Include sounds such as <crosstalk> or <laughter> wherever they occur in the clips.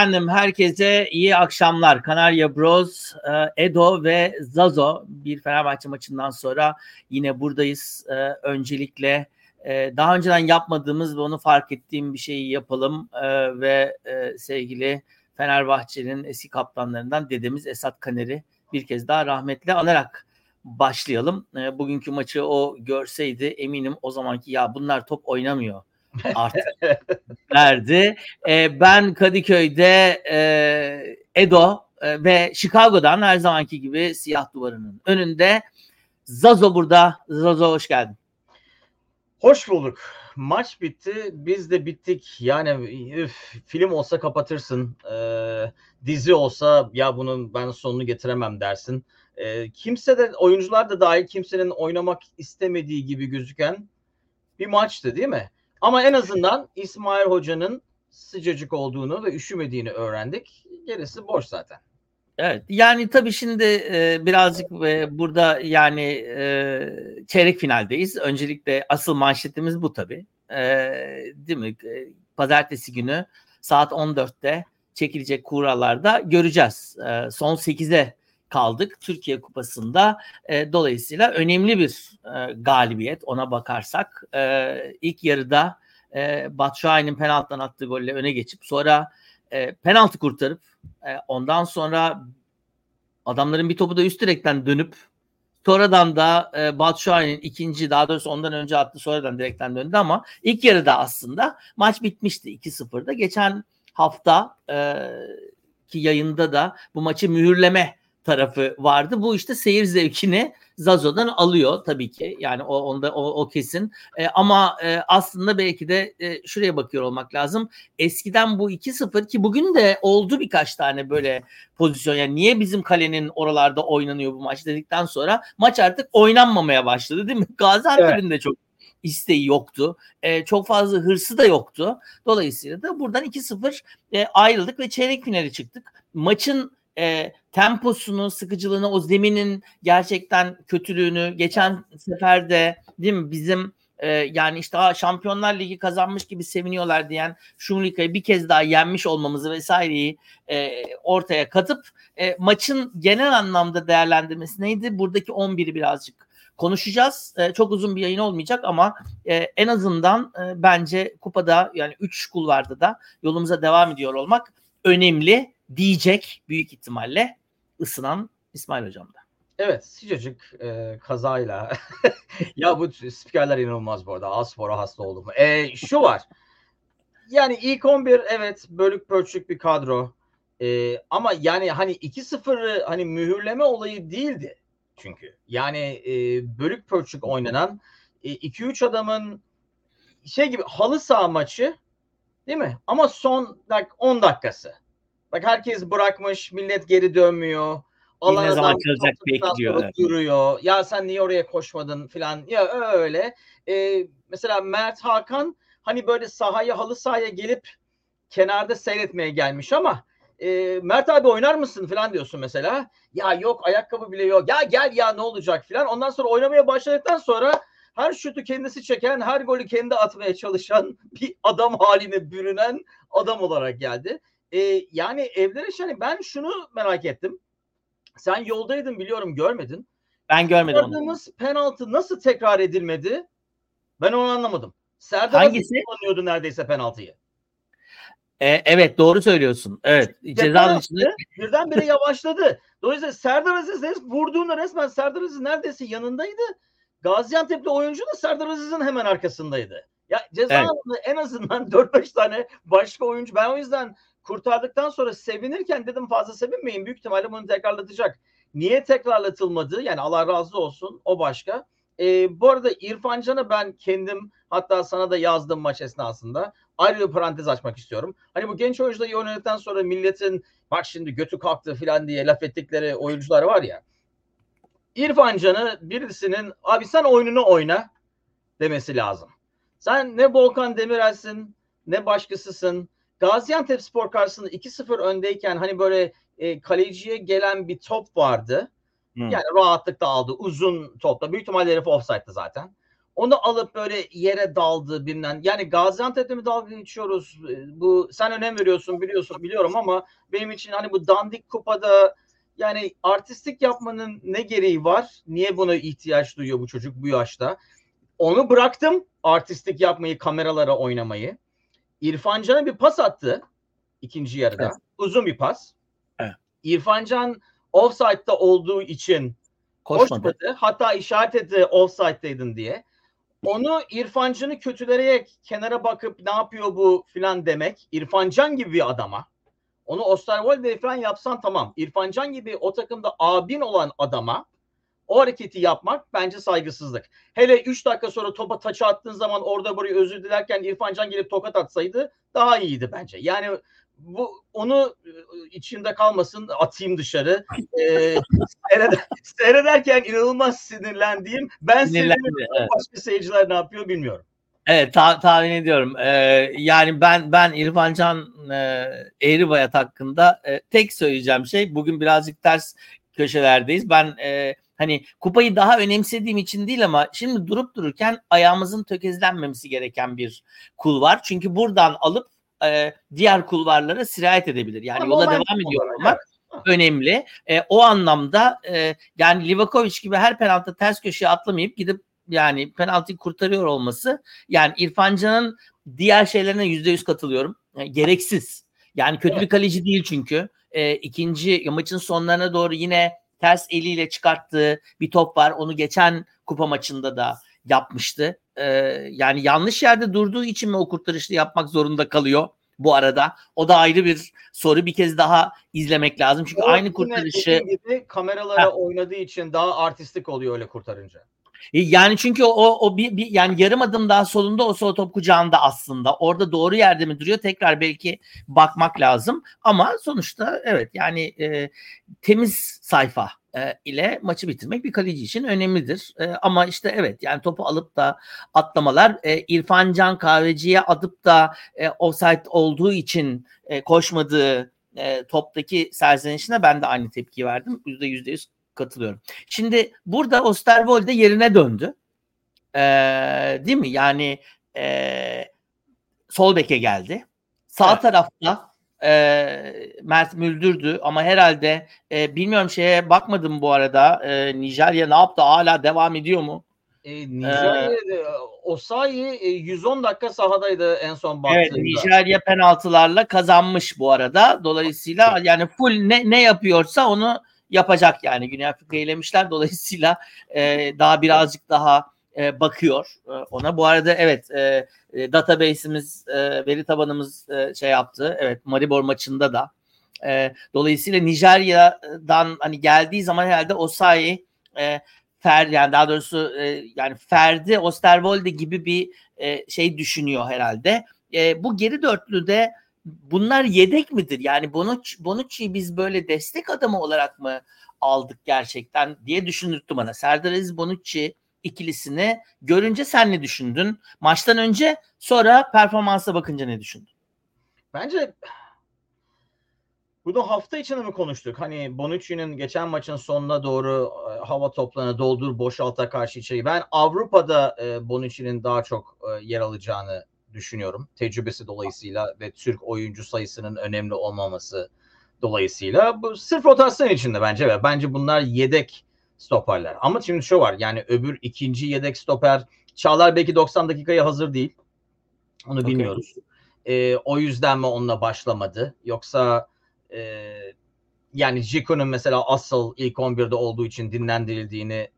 Efendim herkese iyi akşamlar. Kanarya Bros, e, Edo ve Zazo bir Fenerbahçe maçından sonra yine buradayız. E, öncelikle e, daha önceden yapmadığımız ve onu fark ettiğim bir şeyi yapalım ve sevgili Fenerbahçe'nin eski kaptanlarından dedemiz Esat Kaner'i bir kez daha rahmetle anarak başlayalım. Bugünkü maçı o görseydi eminim o zamanki ya bunlar top oynamıyor artık verdi. E, ben Kadıköy'de e, Edo e, ve Chicago'dan her zamanki gibi siyah duvarının önünde. Zazo burada. Zazo hoş geldin. Hoş bulduk. Maç bitti. Biz de bittik. Yani üf, film olsa kapatırsın. Ee, dizi olsa ya bunun ben sonunu getiremem dersin. Ee, kimse de oyuncular da dahil kimsenin oynamak istemediği gibi gözüken bir maçtı değil mi? Ama en azından İsmail Hoca'nın sıcacık olduğunu ve üşümediğini öğrendik. Gerisi boş zaten. Evet yani tabii şimdi e, birazcık e, burada yani e, çeyrek finaldeyiz. Öncelikle asıl manşetimiz bu tabii. E, değil mi? E, pazartesi günü saat 14'te çekilecek kurallarda göreceğiz. E, son 8'e kaldık Türkiye Kupası'nda. E, dolayısıyla önemli bir e, galibiyet ona bakarsak. E, ilk yarıda e, Batshuayi'nin penaltıdan attığı golle öne geçip sonra e, penaltı kurtarıp e, ondan sonra adamların bir topu da üst direkten dönüp sonradan da e, Batshuayi'nin ikinci daha doğrusu ondan önce attı sonradan direkten döndü ama ilk yarıda aslında maç bitmişti 2-0'da. Geçen hafta e, ki yayında da bu maçı mühürleme tarafı vardı. Bu işte seyir zevkini Zazo'dan alıyor tabii ki. Yani o onda o, o kesin. E, ama e, aslında belki de e, şuraya bakıyor olmak lazım. Eskiden bu 2-0 ki bugün de oldu birkaç tane böyle pozisyon. Yani niye bizim kalenin oralarda oynanıyor bu maç dedikten sonra maç artık oynanmamaya başladı değil mi? <laughs> Gaziantep'in evet. de çok isteği yoktu. E, çok fazla hırsı da yoktu. Dolayısıyla da buradan 2-0 e, ayrıldık ve çeyrek finale çıktık. Maçın e, temposunu, sıkıcılığını, o zeminin gerçekten kötülüğünü geçen sefer de değil mi bizim e, yani işte ha, Şampiyonlar Ligi kazanmış gibi seviniyorlar diyen Şumlika'yı bir kez daha yenmiş olmamızı vesaireyi e, ortaya katıp e, maçın genel anlamda değerlendirmesi neydi? Buradaki 11'i birazcık konuşacağız. E, çok uzun bir yayın olmayacak ama e, en azından e, bence kupada yani 3 kulvarda da yolumuza devam ediyor olmak önemli diyecek büyük ihtimalle ısınan İsmail Hocam da. Evet sıcacık e, kazayla. <laughs> ya bu spikerler inanılmaz bu arada. Aspora hasta oldum. E, şu var. Yani ilk 11 evet bölük pörçük bir kadro. E, ama yani hani 2-0'ı hani mühürleme olayı değildi. Çünkü yani e, bölük pörçük oynanan 2-3 e, adamın şey gibi halı saha maçı değil mi? Ama son like, 10 dakikası. Bak herkes bırakmış, millet geri dönmüyor. Alan ne zaman çalacak bekliyor. Duruyor. Ya sen niye oraya koşmadın filan. Ya öyle. Ee, mesela Mert Hakan hani böyle sahaya halı sahaya gelip kenarda seyretmeye gelmiş ama e, Mert abi oynar mısın falan diyorsun mesela. Ya yok ayakkabı bile yok. Ya gel ya ne olacak filan. Ondan sonra oynamaya başladıktan sonra her şutu kendisi çeken, her golü kendi atmaya çalışan <laughs> bir adam haline bürünen adam olarak geldi. E, yani evler iş hani ben şunu merak ettim. Sen yoldaydın biliyorum görmedin. Ben görmedim onu. penaltı nasıl tekrar edilmedi? Ben onu anlamadım. Serdar Hangisi? kullanıyordu neredeyse penaltıyı. E, evet doğru söylüyorsun. Evet. Ceza içinde birdenbire yavaşladı. Dolayısıyla Serdar Aziz vurduğunda resmen Serdar Aziz neredeyse yanındaydı. Gaziantep'li oyuncu da Serdar Aziz'in hemen arkasındaydı. Ya ceza evet. en azından <laughs> 4-5 tane başka oyuncu. Ben o yüzden kurtardıktan sonra sevinirken dedim fazla sevinmeyin. Büyük ihtimalle bunu tekrarlatacak. Niye tekrarlatılmadı? Yani Allah razı olsun o başka. Ee, bu arada İrfan Can'ı ben kendim hatta sana da yazdım maç esnasında. Ayrı bir parantez açmak istiyorum. Hani bu genç oyuncuda iyi oynadıktan sonra milletin bak şimdi götü kalktı falan diye laf ettikleri oyuncular var ya. İrfan Can'ı birisinin abi sen oyununu oyna demesi lazım. Sen ne Volkan Demirel'sin ne başkasısın Gaziantep Spor karşısında 2-0 öndeyken hani böyle e, kaleciye gelen bir top vardı. Hmm. Yani rahatlıkla aldı. Uzun topla. Büyük ihtimalle herif offside'dı zaten. Onu alıp böyle yere daldı bilmem. Yani Gaziantep'te mi dalga geçiyoruz? Bu sen önem veriyorsun biliyorsun biliyorum ama benim için hani bu dandik kupada yani artistik yapmanın ne gereği var? Niye buna ihtiyaç duyuyor bu çocuk bu yaşta? Onu bıraktım artistik yapmayı, kameralara oynamayı. İrfan Can'a bir pas attı ikinci yarıda. Evet. Uzun bir pas. Evet. İrfan Can offside'da olduğu için koşmadı. koşmadı. Hatta işaret etti offside'daydın diye. Onu İrfan Can'ı kötüleyerek kenara bakıp ne yapıyor bu filan demek. İrfan Can gibi bir adama. Onu Osterwolde falan yapsan tamam. İrfan Can gibi o takımda abin olan adama o hareketi yapmak bence saygısızlık. Hele 3 dakika sonra topa taça attığın zaman orada buraya özür dilerken İrfan Can gelip tokat atsaydı daha iyiydi bence. Yani bu onu e, içimde kalmasın atayım dışarı. Ee, seyreder, <laughs> seyrederken inanılmaz sinirlendiğim ben sinirlendim. Evet. Başka seyirciler ne yapıyor bilmiyorum. Evet ta- tahmin ediyorum. Ee, yani ben ben İrfan Can e, Eğribayat hakkında e, tek söyleyeceğim şey bugün birazcık ters köşelerdeyiz. Ben e, hani kupayı daha önemsediğim için değil ama şimdi durup dururken ayağımızın tökezlenmemesi gereken bir kul var. Çünkü buradan alıp e, diğer kulvarlara sirayet edebilir. Yani ama yola devam ediyor olmak önemli. E, o anlamda e, yani Livakovic gibi her penaltı ters köşeye atlamayıp gidip yani penaltıyı kurtarıyor olması yani İrfan Can'ın diğer şeylerine yüzde yüz katılıyorum. E, gereksiz. Yani kötü bir kaleci değil çünkü. E, ikinci maçın sonlarına doğru yine ters eliyle çıkarttığı bir top var. Onu geçen kupa maçında da yapmıştı. Ee, yani yanlış yerde durduğu için mi o kurtarışı yapmak zorunda kalıyor bu arada? O da ayrı bir soru. Bir kez daha izlemek lazım. Çünkü o aynı kurtarışı gibi kameralara ha. oynadığı için daha artistik oluyor öyle kurtarınca. E, yani çünkü o o bir, bir yani yarım adım daha solunda o sol top kucağında aslında. Orada doğru yerde mi duruyor? Tekrar belki bakmak lazım. Ama sonuçta evet yani e, temiz sayfa e, ile maçı bitirmek bir kaleci için önemlidir. E, ama işte evet yani topu alıp da atlamalar e, İrfan Can Kahveci'ye atıp da e, offside olduğu için e, koşmadığı e, toptaki serzenişine ben de aynı tepki verdim. Yüzde yüzde yüz katılıyorum. Şimdi burada Osterwolde yerine döndü. E, değil mi? Yani e, sol beke geldi. Sağ evet. tarafta e, Mert Müldür'dü ama herhalde e, bilmiyorum şeye bakmadım bu arada. E, Nijerya ne yaptı? Hala devam ediyor mu? E, Nijerya ee, Osayi 110 dakika sahadaydı en son baktığımda. Evet Nijerya penaltılarla kazanmış bu arada. Dolayısıyla yani full ne ne yapıyorsa onu yapacak yani Güney Afrika elemişler. Dolayısıyla e, daha birazcık daha e, bakıyor e, ona. Bu arada evet e, e, database'imiz, e, veri tabanımız e, şey yaptı. Evet Maribor maçında da. E, dolayısıyla Nijerya'dan hani geldiği zaman herhalde Osayi e, Fer yani daha doğrusu e, yani Ferdi Osterwolde gibi bir e, şey düşünüyor herhalde. E, bu geri dörtlüde bunlar yedek midir? Yani Bonucci, Bonucci'yi biz böyle destek adamı olarak mı aldık gerçekten diye düşündürttü bana. Serdar Aziz Bonucci ikilisini görünce sen ne düşündün? Maçtan önce sonra performansa bakınca ne düşündün? Bence bunu hafta içinde mi konuştuk? Hani Bonucci'nin geçen maçın sonuna doğru e, hava toplarını doldur boşalta karşı içeri. Ben Avrupa'da e, Bonucci'nin daha çok e, yer alacağını düşünüyorum. Tecrübesi dolayısıyla ve Türk oyuncu sayısının önemli olmaması dolayısıyla. Bu sırf rotasyon içinde bence ve bence bunlar yedek stoperler. Ama şimdi şu var yani öbür ikinci yedek stoper Çağlar belki 90 dakikaya hazır değil. Onu okay. bilmiyoruz. Ee, o yüzden mi onunla başlamadı? Yoksa e, yani Jiko'nun mesela asıl ilk 11'de olduğu için dinlendirildiğini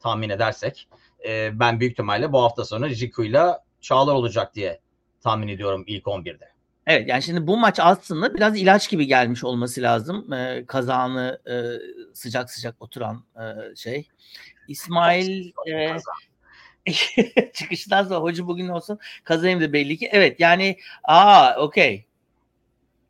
tahmin edersek e, ben büyük ihtimalle bu hafta sonu Jiko'yla Çağlar olacak diye tahmin ediyorum ilk 11'de. Evet yani şimdi bu maç aslında biraz ilaç gibi gelmiş olması lazım. Ee, kazanı e, sıcak sıcak oturan e, şey. İsmail e, <laughs> çıkıştan sonra hoca bugün olsun kazanayım da belli ki. Evet yani aa okey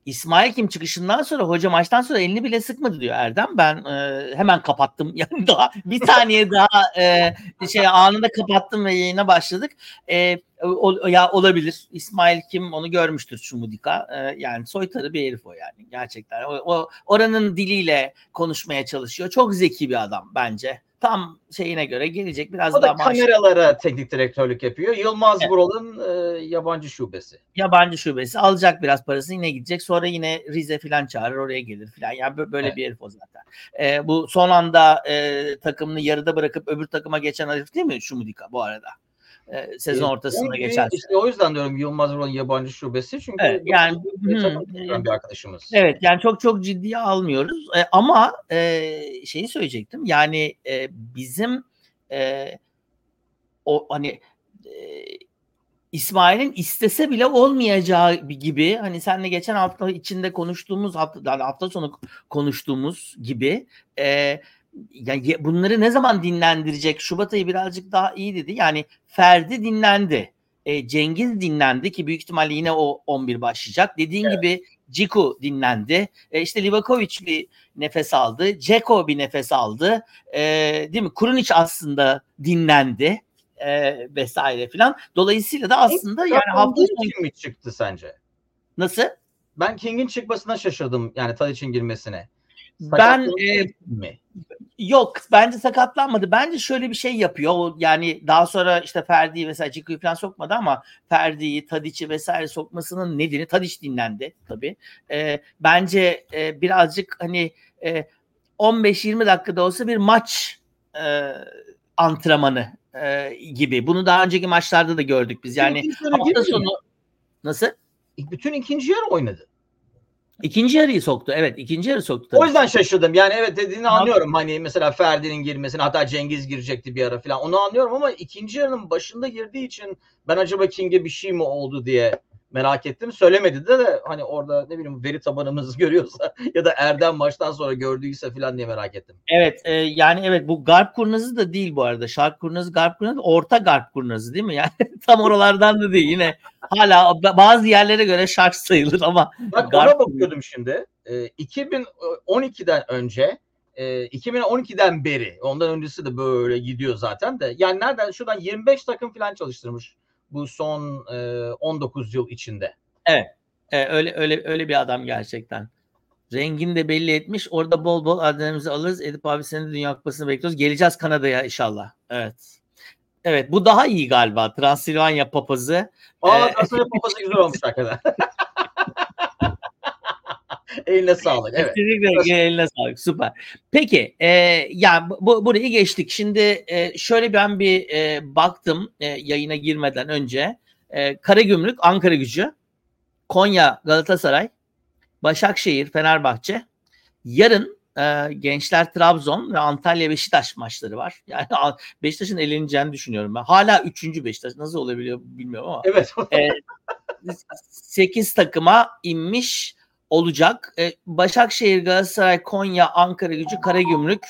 İsmail Kim çıkışından sonra hoca maçtan sonra elini bile sıkmadı diyor Erdem. Ben e, hemen kapattım. <laughs> Yani daha bir saniye daha e, şey anında kapattım ve yayına başladık. E, o, ya olabilir. İsmail Kim onu görmüştür şu Mudika. E, yani soytarı bir herif o yani gerçekten. O, o oranın diliyle konuşmaya çalışıyor. Çok zeki bir adam bence. Tam şeyine göre gelecek biraz o daha da kameralara maaş... teknik direktörlük yapıyor. Yılmaz evet. Vural'ın e, yabancı şubesi. Yabancı şubesi alacak biraz parasını yine gidecek. Sonra yine Rize falan çağırır oraya gelir falan. Yani böyle evet. bir herif o zaten. E, bu son anda e, takımını yarıda bırakıp öbür takıma geçen herif değil mi Şumudika bu arada? E, sezon ortasında yani, geçen. İşte o yüzden diyorum Yılmaz Vural'ın yabancı şubesi çünkü evet, yani hmm, bir arkadaşımız. Evet yani çok çok ciddiye almıyoruz e, ama e, şeyi söyleyecektim yani e, bizim e, o hani e, İsmail'in istese bile olmayacağı gibi hani senle geçen hafta içinde konuştuğumuz hafta yani hafta sonu konuştuğumuz gibi e, yani bunları ne zaman dinlendirecek? Şubat ayı birazcık daha iyi dedi. Yani Ferdi dinlendi. E, Cengiz dinlendi ki büyük ihtimalle yine o 11 başlayacak. Dediğin evet. gibi Ciku dinlendi. E, işte Livakovic bir nefes aldı. Ceko bir nefes aldı. E, değil mi? Kurunic aslında dinlendi. E, vesaire filan. Dolayısıyla da aslında yani hafta sonu mi çıktı sence? Nasıl? Ben King'in çıkmasına şaşırdım yani Tadic'in girmesine. Ben e, mi? Yok bence sakatlanmadı. Bence şöyle bir şey yapıyor. Yani daha sonra işte Ferdi'yi mesela Ciku'yu falan sokmadı ama Ferdi'yi, Tadiç'i vesaire sokmasının nedeni Tadiç dinlendi tabii. E, bence e, birazcık hani e, 15-20 dakikada olsa bir maç e, antrenmanı e, gibi. Bunu daha önceki maçlarda da gördük biz. Yani hafta sonu nasıl? Bütün ikinci yarı oynadı. İkinci yarıyı soktu. Evet ikinci yarı soktu. Tabii. O yüzden şaşırdım. Yani evet dediğini anlıyorum. Hani mesela Ferdi'nin girmesini hatta Cengiz girecekti bir ara falan. Onu anlıyorum ama ikinci yarının başında girdiği için ben acaba King'e bir şey mi oldu diye merak ettim. Söylemedi de de hani orada ne bileyim veri tabanımız <laughs> görüyorsa ya da Erdem maçtan sonra gördüyse falan diye merak ettim. Evet e, yani evet bu garp kurnazı da değil bu arada. Şark kurnazı, garp kurnazı, orta garp kurnazı değil mi? Yani <laughs> tam oralardan da değil. Yine hala bazı yerlere göre şark sayılır ama. Bak ona bakıyordum şimdi. E, 2012'den önce e, 2012'den beri ondan öncesi de böyle gidiyor zaten de yani nereden şuradan 25 takım falan çalıştırmış bu son e, 19 yıl içinde. Evet. E, öyle öyle öyle bir adam gerçekten. Rengini de belli etmiş. Orada bol bol adlarımızı alırız. Edip abi senin de Dünya Kupası'nı bekliyoruz. Geleceğiz Kanada'ya inşallah. Evet. Evet bu daha iyi galiba. Transilvanya papazı. Aa ee, Transilvanya papazı güzel olmuş hakikaten. <laughs> <laughs> eline sağlık. Evet. Kesinlikle eline sağlık. Süper. Peki e, yani bu, burayı geçtik. Şimdi e, şöyle ben bir e, baktım e, yayına girmeden önce. E, Karagümrük, Ankara gücü, Konya, Galatasaray, Başakşehir, Fenerbahçe. Yarın e, Gençler Trabzon ve Antalya Beşiktaş maçları var. <laughs> Yani Beşiktaş'ın eleneceğini düşünüyorum ben. Hala 3. Beşiktaş nasıl olabiliyor bilmiyorum ama. Evet. e, <laughs> 8 takıma inmiş olacak. E, Başakşehir, Galatasaray, Konya, Ankara gücü, Karagümrük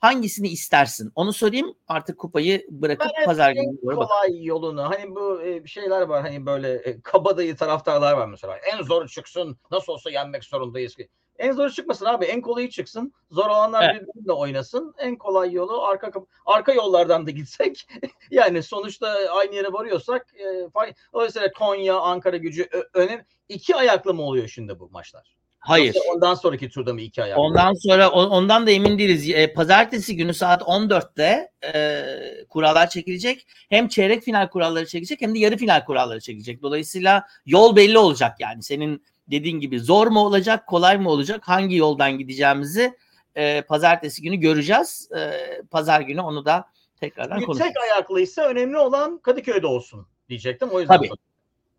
hangisini istersin? Onu sorayım artık kupayı bırakıp ben pazar günü doğru kolay yolunu. Hani bu e, şeyler var hani böyle e, kabadayı taraftarlar var mesela. En zor çıksın nasıl olsa yenmek zorundayız ki. En zoru çıkmasın abi. En kolayı çıksın. Zor olanlar evet. birbirine oynasın. En kolay yolu arka arka yollardan da <laughs> gitsek. yani sonuçta aynı yere varıyorsak e, dolayısıyla Konya, Ankara gücü önem iki ayaklı mı oluyor şimdi bu maçlar? Hayır. Yoksa ondan sonraki turda mı iki ayaklı? Ondan sonra ondan da emin değiliz. E, pazartesi günü saat 14'te e, kurallar çekilecek. Hem çeyrek final kuralları çekilecek hem de yarı final kuralları çekilecek. Dolayısıyla yol belli olacak yani. Senin dediğin gibi zor mu olacak, kolay mı olacak, hangi yoldan gideceğimizi e, pazartesi günü göreceğiz. E, pazar günü onu da tekrardan Yüksek konuşacağız. Yüksek ayaklıysa önemli olan Kadıköy'de olsun diyecektim. O yüzden Tabii.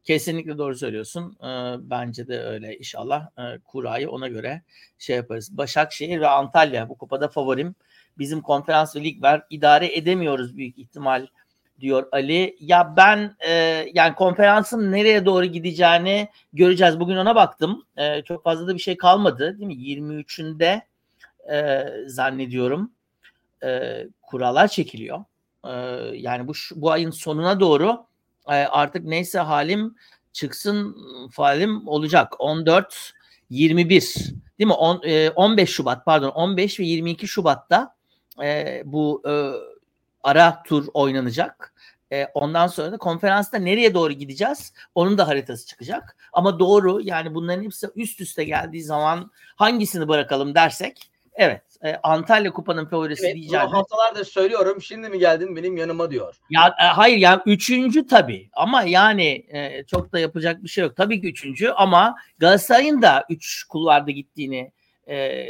Kesinlikle doğru söylüyorsun. Bence de öyle inşallah. Kurayı ona göre şey yaparız. Başakşehir ve Antalya bu kupada favorim. Bizim konferans ve lig var. İdare edemiyoruz büyük ihtimal diyor Ali. Ya ben yani konferansın nereye doğru gideceğini göreceğiz. Bugün ona baktım. Çok fazla da bir şey kalmadı değil mi? 23'ünde e, zannediyorum kurallar çekiliyor. Yani bu bu ayın sonuna doğru e, artık neyse halim çıksın falim olacak. 14 21 değil mi? On, e, 15 Şubat pardon 15 ve 22 Şubat'ta e, bu e, ara tur oynanacak. E, ondan sonra da konferansta nereye doğru gideceğiz? Onun da haritası çıkacak. Ama doğru yani bunların hepsi üst üste geldiği zaman hangisini bırakalım dersek Evet. E, Antalya Kupa'nın favorisi Evet, diyeceğim. bunu haftalardır söylüyorum. Şimdi mi geldin benim yanıma diyor. Ya e, hayır ya üçüncü tabii ama yani e, çok da yapacak bir şey yok. Tabii ki üçüncü ama Galatasaray'ın da üç kulvarda gittiğini e,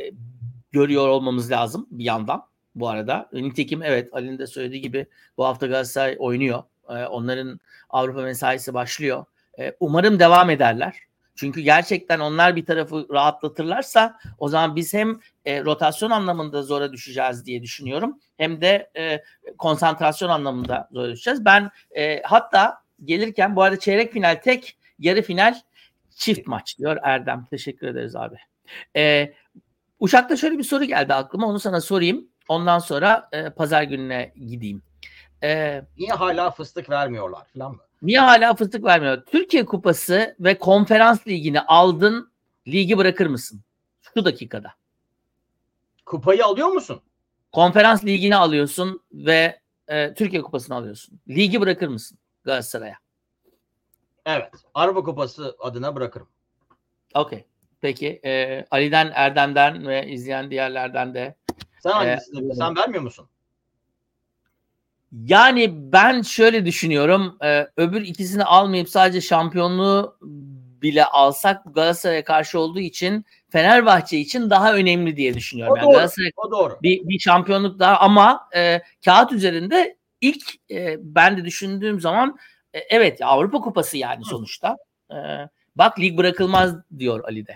görüyor olmamız lazım bir yandan bu arada. Nitekim evet Ali'nin de söylediği gibi bu hafta Galatasaray oynuyor. E, onların Avrupa mesaisi başlıyor. E, umarım devam ederler. Çünkü gerçekten onlar bir tarafı rahatlatırlarsa o zaman biz hem e, rotasyon anlamında zora düşeceğiz diye düşünüyorum. Hem de e, konsantrasyon anlamında zora düşeceğiz. Ben e, hatta gelirken bu arada çeyrek final tek, yarı final çift maç diyor Erdem. Teşekkür ederiz abi. E, Uşak'ta şöyle bir soru geldi aklıma. Onu sana sorayım. Ondan sonra e, pazar gününe gideyim. E, Niye hala fıstık vermiyorlar falan mı? Niye hala fıstık vermiyor? Türkiye Kupası ve Konferans Ligi'ni aldın. Ligi bırakır mısın? Şu dakikada. Kupayı alıyor musun? Konferans Ligi'ni alıyorsun ve e, Türkiye Kupası'nı alıyorsun. Ligi bırakır mısın Galatasaray'a? Evet. Avrupa Kupası adına bırakırım. Okey. Peki. E, Ali'den, Erdem'den ve izleyen diğerlerden de. Sen hangisini? E, sen vermiyor musun? Yani ben şöyle düşünüyorum. E, öbür ikisini almayıp sadece şampiyonluğu bile alsak Galatasaray'a karşı olduğu için Fenerbahçe için daha önemli diye düşünüyorum. O yani doğru. Galatasaray o doğru. Bir, bir şampiyonluk daha ama e, kağıt üzerinde ilk e, ben de düşündüğüm zaman e, evet Avrupa Kupası yani sonuçta. E, bak lig bırakılmaz diyor Ali de.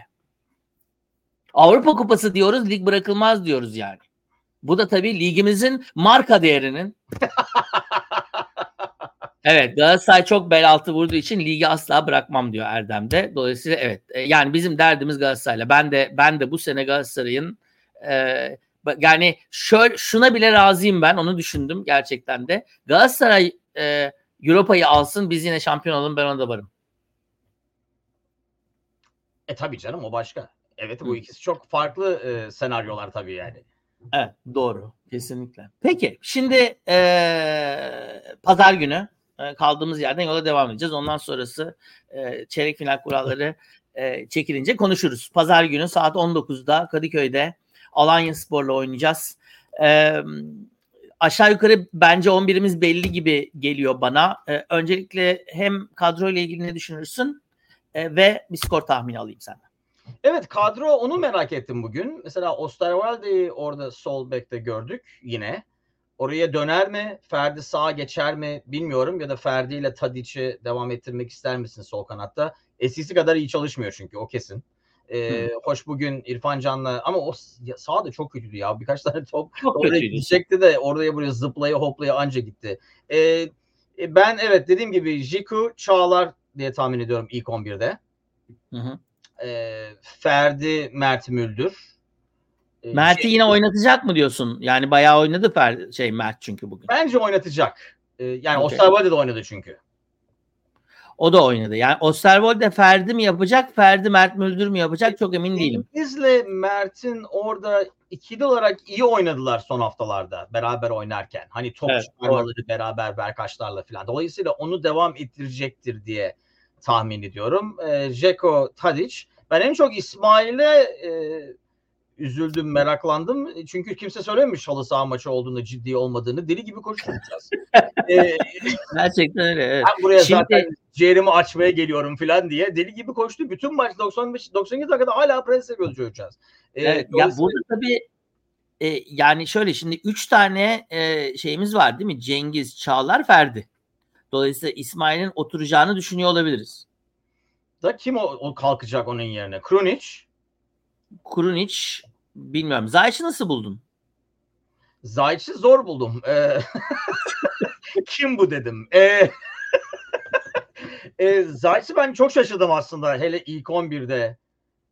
Avrupa Kupası diyoruz, lig bırakılmaz diyoruz yani. Bu da tabii ligimizin marka değerinin. evet Galatasaray çok bel altı vurduğu için ligi asla bırakmam diyor Erdem de. Dolayısıyla evet e, yani bizim derdimiz Galatasaray'la. Ben de ben de bu sene Galatasaray'ın e, yani şöyle şuna bile razıyım ben onu düşündüm gerçekten de. Galatasaray e, Europa'yı alsın biz yine şampiyon olalım ben ona da varım. E tabii canım o başka. Evet bu ikisi çok farklı e, senaryolar tabii yani. Evet doğru kesinlikle. Peki şimdi e, pazar günü e, kaldığımız yerden yola devam edeceğiz. Ondan sonrası e, çeyrek final kuralları <laughs> e, çekilince konuşuruz. Pazar günü saat 19'da Kadıköy'de Alanya Spor'la oynayacağız. E, aşağı yukarı bence 11'imiz belli gibi geliyor bana. E, öncelikle hem kadro ile ilgili ne düşünürsün e, ve bir skor tahmini alayım senden. Evet kadro onu merak ettim bugün. Mesela Osterwalde'yi orada sol bekte gördük yine. Oraya döner mi? Ferdi sağa geçer mi? Bilmiyorum. Ya da Ferdi ile Tadic'i devam ettirmek ister misin sol kanatta? Eskisi kadar iyi çalışmıyor çünkü o kesin. Ee, hoş bugün İrfan Can'la ama o sağ da çok kötüydü ya. Birkaç tane top çok oraya gidecekti de oraya buraya zıplaya hoplaya anca gitti. Ee, ben evet dediğim gibi Jiku Çağlar diye tahmin ediyorum ilk 11'de. Hı hı e, Ferdi Mert Müldür. E, Mert'i şey, yine oynatacak mı diyorsun? Yani bayağı oynadı Ferdi, şey Mert çünkü bugün. Bence oynatacak. E, yani okay. Osterwolde de oynadı çünkü. O da oynadı. Yani Osterwolde Ferdi mi yapacak, Ferdi Mert Müldür mü yapacak çok emin değilim. Bizle Mert'in orada ikili olarak iyi oynadılar son haftalarda beraber oynarken. Hani top evet, çıkarmaları doğru. beraber Berkaçlarla falan. Dolayısıyla onu devam ettirecektir diye tahmin ediyorum. E, Jeko Tadic. Ben en çok İsmail'e e, üzüldüm, meraklandım. Çünkü kimse söylememiş halı saha maçı olduğunda ciddi olmadığını. Deli gibi koşturacağız. <laughs> ee, Gerçekten öyle. Evet. Ben buraya Şimdi... zaten ciğerimi açmaya geliyorum falan diye. Deli gibi koştu. Bütün maç 95 92 dakikada hala pres yapıyordu çocukcağız. Ee, evet, ya burada tabii e, yani şöyle şimdi 3 tane e, şeyimiz var değil mi? Cengiz, Çağlar, Ferdi. Dolayısıyla İsmail'in oturacağını düşünüyor olabiliriz. Da kim o, o kalkacak onun yerine? Krunic? Krunic bilmiyorum. Zayç'ı nasıl buldun? Zayç'ı zor buldum. Ee, <laughs> kim bu dedim. Ee, <laughs> e, Zayç'ı ben çok şaşırdım aslında hele ilk 11'de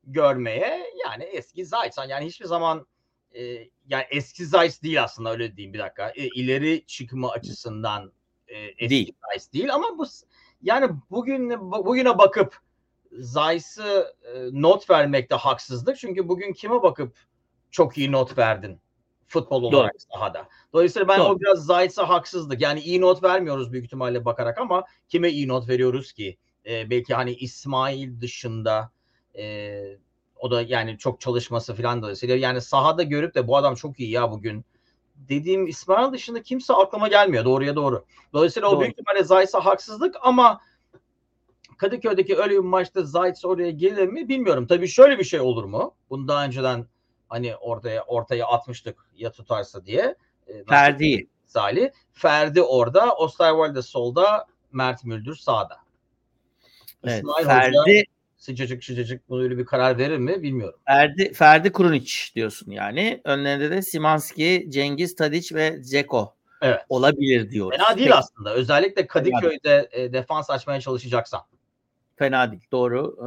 görmeye. Yani eski Zayç. Yani hiçbir zaman e, yani eski Zayç değil aslında öyle diyeyim bir dakika. E, ileri çıkma açısından e, eski değil. Zeiss değil ama bu yani bugün bugüne bakıp Zeiss'ı e, not vermekte haksızlık. Çünkü bugün kime bakıp çok iyi not verdin futbol olarak Doğru. sahada. Dolayısıyla ben Doğru. o biraz Zeiss'a haksızlık. Yani iyi not vermiyoruz büyük ihtimalle bakarak ama kime iyi not veriyoruz ki? E, belki hani İsmail dışında e, O da yani çok çalışması falan dolayısıyla yani sahada görüp de bu adam çok iyi ya bugün dediğim İsmail dışında kimse aklıma gelmiyor doğruya doğru. Dolayısıyla doğru. o büyük ihtimalle Zayt'sa haksızlık ama Kadıköy'deki öyle bir maçta Zayt oraya gelir mi bilmiyorum. Tabii şöyle bir şey olur mu? Bunu daha önceden hani ortaya ortaya atmıştık ya tutarsa diye. E, Ferdi. Salih. Ferdi orada, Osterwalde solda, Mert Müldür sağda. Evet, İsmail Ferdi Hoca sıcacık sıcacık böyle bir karar verir mi bilmiyorum. Ferdi Ferdi Krunic diyorsun yani. Önlerinde de Simanski, Cengiz Tadic ve Zeko evet. olabilir diyoruz. Fena değil Peki. aslında. Özellikle Kadıköy'de e, defans açmaya çalışacaksan. Fena değil. Doğru.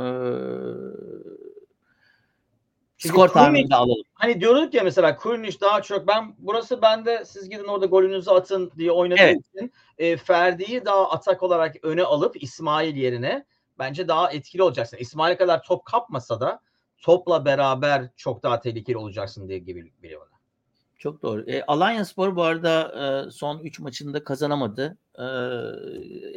Ee, skor tahmini alalım. Hani diyorduk ya mesela Kurniş daha çok ben burası bende siz gidin orada golünüzü atın diye oynadığım evet. için e, Ferdi'yi daha atak olarak öne alıp İsmail yerine bence daha etkili olacaksın. İsmail kadar top kapmasa da topla beraber çok daha tehlikeli olacaksın diye gibi geliyor bana. Çok doğru. E, Alanya Spor bu arada e, son 3 maçında kazanamadı. E,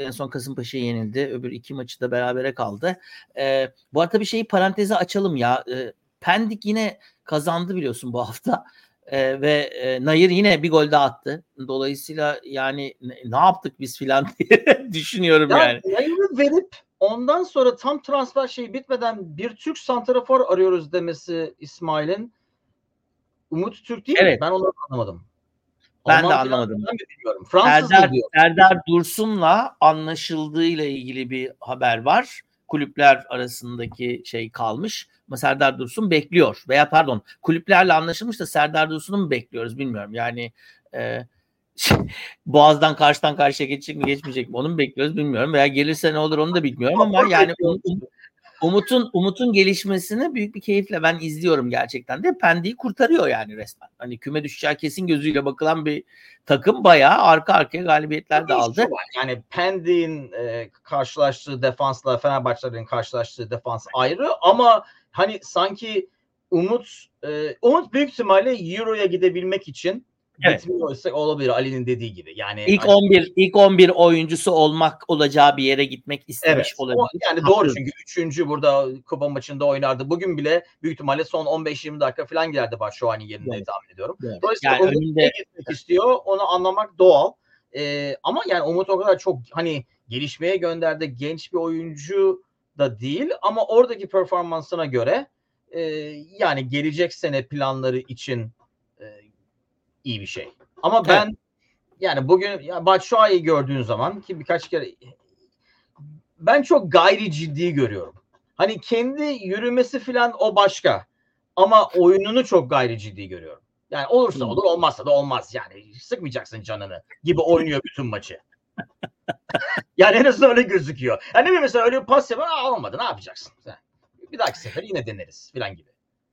en son Kasımpaşa'ya yenildi. Öbür iki maçı da berabere kaldı. E, bu arada bir şeyi paranteze açalım ya. E, Pendik yine kazandı biliyorsun bu hafta. E, ve e, Nayır yine bir gol daha attı. Dolayısıyla yani ne, ne yaptık biz filan <laughs> diye düşünüyorum ya, yani. Nayır'ı verip ondan sonra tam transfer şey bitmeden bir Türk santrafor arıyoruz demesi İsmail'in Umut Türk değil evet. mi? Ben onu anlamadım. Ben Alman de anlamadım. Bilmiyorum. Fransız Serdar, diyor. Serdar Dursun'la anlaşıldığıyla ilgili bir haber var. Kulüpler arasındaki şey kalmış. Ama Serdar Dursun bekliyor. Veya pardon kulüplerle anlaşılmış da Serdar Dursun'u mu bekliyoruz bilmiyorum. Yani e, <laughs> Boğaz'dan karşıdan karşıya geçecek mi geçmeyecek mi onu mu bekliyoruz bilmiyorum. Veya gelirse ne olur onu da bilmiyorum ama yani um, um, Umut'un Umut'un gelişmesini büyük bir keyifle ben izliyorum gerçekten de. Pendik'i kurtarıyor yani resmen. Hani küme düşeceği kesin gözüyle bakılan bir takım bayağı arka arkaya galibiyetler de aldı. Yani Pendik'in e, karşılaştığı defansla Fenerbahçe'nin karşılaştığı defans ayrı ama hani sanki Umut e, Umut büyük ihtimalle Euro'ya gidebilmek için evet. gitmiyorsa olabilir Ali'nin dediği gibi. Yani ilk hani, 11 ilk 11 oyuncusu olmak olacağı bir yere gitmek istemiş evet, olabilir. O, yani doğru çünkü 3. burada kupa maçında oynardı. Bugün bile büyük ihtimalle son 15-20 dakika falan girerdi Başşuani yerine evet. tahmin ediyorum. Evet. Dolayısıyla yani önünde... gitmek istiyor. Onu anlamak doğal. Ee, ama yani Umut o kadar çok hani gelişmeye gönderdi. Genç bir oyuncu da değil ama oradaki performansına göre e, yani gelecek sene planları için iyi bir şey. Ama ben evet. yani bugün ya Batshuayi'yi gördüğün zaman ki birkaç kere ben çok gayri ciddi görüyorum. Hani kendi yürümesi falan o başka. Ama oyununu çok gayri ciddi görüyorum. Yani olursa olur olmazsa da olmaz yani. Sıkmayacaksın canını gibi oynuyor bütün maçı. <laughs> yani en azından öyle gözüküyor. Yani ne mesela öyle bir pas yapar olmadı ne yapacaksın? Bir dahaki sefer yine deneriz falan gibi.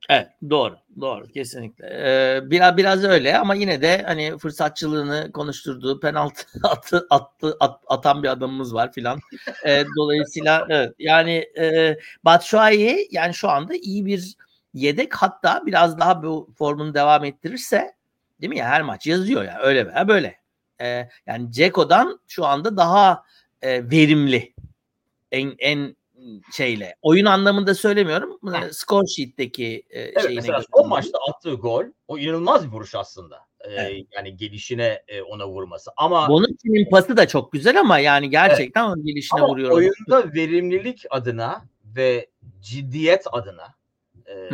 Evet doğru doğru kesinlikle. Ee, biraz biraz öyle ama yine de hani fırsatçılığını konuşturduğu penaltı <laughs> attı, attı at, atan bir adamımız var filan. Ee, dolayısıyla <laughs> evet yani e, Batshuayi yani şu anda iyi bir yedek hatta biraz daha bu formunu devam ettirirse değil mi ya her maç yazıyor ya öyle veya böyle. Ee, yani Ceko'dan şu anda daha e, verimli en en şeyle. Oyun anlamında söylemiyorum. Ha. Score sheet'teki e, evet, şeyine mesela göre. o maçta attığı gol o inanılmaz bir vuruş aslında. Ee, evet. yani gelişine e, ona vurması. Ama Bonucci'nin pası da çok güzel ama yani gerçekten evet. onun gelişine ama vuruyor. Oyunda verimlilik adına ve ciddiyet adına e,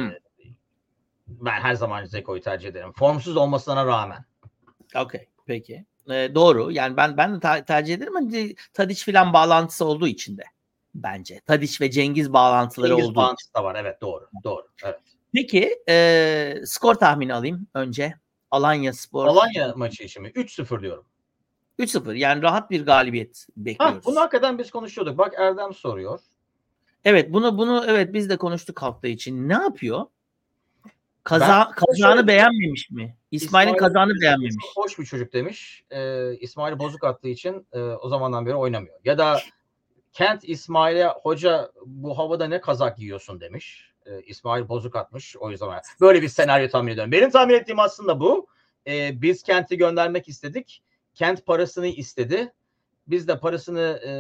ben her zaman Zeko'yu tercih ederim. Formsuz olmasına rağmen. Okey. Peki. Ee, doğru. Yani ben ben de tercih ederim. Hani Tadiç filan bağlantısı olduğu için de bence. Tadiç ve Cengiz bağlantıları Cengiz olduğu bağlantısı da var. Evet doğru. Doğru. Evet. Peki e, skor tahmini alayım önce. Alanya Spor. Alanya maçı için mi? 3-0 diyorum. 3-0 yani rahat bir galibiyet bekliyoruz. Ha, bunu hakikaten biz konuşuyorduk. Bak Erdem soruyor. Evet bunu bunu evet biz de konuştuk hafta için. Ne yapıyor? Kaza, ben kazanı şöyle, beğenmemiş mi? İsmail'in İsmail kazanı beğenmemiş. Hoş bir çocuk demiş. Ee, İsmail bozuk attığı için e, o zamandan beri oynamıyor. Ya da Kent İsmail'e hoca bu havada ne kazak giyiyorsun demiş. Ee, İsmail bozuk atmış. O yüzden böyle bir senaryo tahmin ediyorum. Benim tahmin ettiğim aslında bu. Ee, biz Kent'i göndermek istedik. Kent parasını istedi. Biz de parasını e,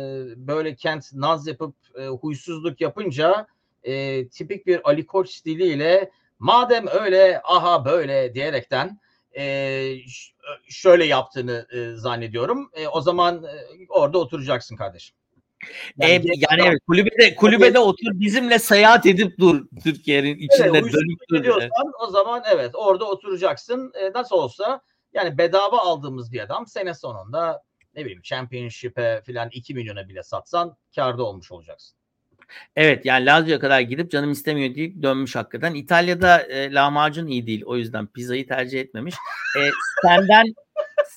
böyle Kent naz yapıp e, huysuzluk yapınca e, tipik bir Ali Koç stiliyle madem öyle aha böyle diyerekten e, şöyle yaptığını e, zannediyorum. E, o zaman e, orada oturacaksın kardeşim. Yani, e, yani evet, kulübede kulübede otur bizimle seyahat edip dur Türkiye'nin içinde evet, dönüp dur. O zaman evet orada oturacaksın. E, nasıl olsa yani bedava aldığımız bir adam sene sonunda ne bileyim Championship'e filan 2 milyona bile satsan karda olmuş olacaksın. Evet yani Lazio'ya kadar gidip canım istemiyor deyip dönmüş hakikaten. İtalya'da e, lahmacun iyi değil. O yüzden pizzayı tercih etmemiş. E, senden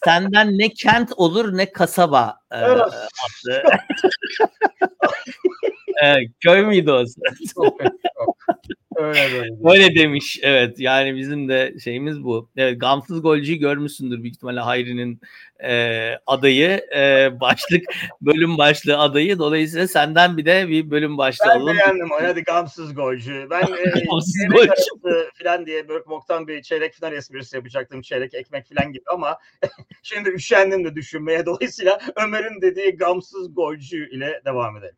senden ne kent olur ne kasaba e, adlı. <laughs> e, köy müydü o? Öyle böyle. Öyle demiş. Evet. Yani bizim de şeyimiz bu. Evet, gamsız golcüyü görmüşsündür büyük ihtimalle Hayri'nin e, adayı. E, başlık bölüm başlığı adayı. Dolayısıyla senden bir de bir bölüm başlığı ben alalım. Ben beğendim o. Hadi gamsız golcü. Ben e, <laughs> gamsız golcü falan diye Börkbok'tan bir çeyrek final esprisi yapacaktım. Çeyrek ekmek falan gibi ama <laughs> şimdi üşendim de düşünmeye. Dolayısıyla Ömer'in dediği gamsız golcü ile devam edelim.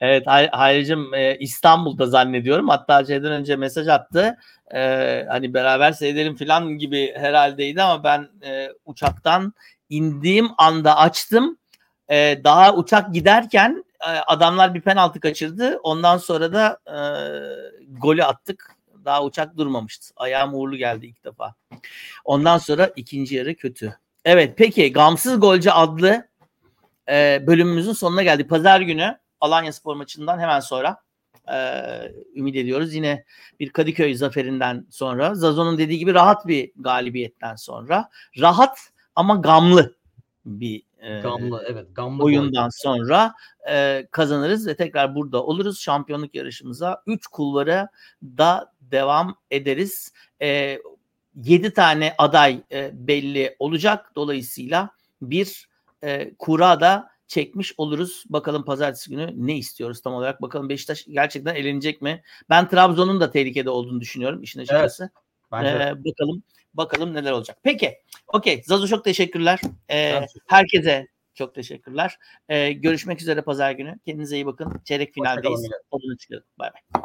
Evet Hayricim e, İstanbul'da zannediyorum. Hatta şeyden önce mesaj attı. E, hani beraber seyredelim falan gibi herhaldeydi ama ben e, uçaktan indiğim anda açtım. E, daha uçak giderken e, adamlar bir penaltı kaçırdı. Ondan sonra da e, golü attık. Daha uçak durmamıştı. Ayağım uğurlu geldi ilk defa. Ondan sonra ikinci yarı kötü. Evet peki Gamsız Golcü adlı e, bölümümüzün sonuna geldik. Pazar günü Alanya Spor maçından hemen sonra e, ümit ediyoruz. Yine bir Kadıköy zaferinden sonra Zazo'nun dediği gibi rahat bir galibiyetten sonra rahat ama gamlı bir e, gamlı evet gamlı oyundan boy. sonra e, kazanırız ve tekrar burada oluruz. Şampiyonluk yarışımıza 3 kulvara da devam ederiz. E, 7 tane aday e, belli olacak. Dolayısıyla bir e, kura da çekmiş oluruz. Bakalım pazartesi günü ne istiyoruz tam olarak. Bakalım Beşiktaş gerçekten elenecek mi? Ben Trabzon'un da tehlikede olduğunu düşünüyorum işin açıkçası. Evet, ee, bakalım bakalım neler olacak. Peki. Okey. Zazo çok teşekkürler. Ee, herkese çok teşekkürler. Ee, görüşmek üzere pazar günü. Kendinize iyi bakın. Çeyrek finaldeyiz. Olun çıkalım. Bay bay.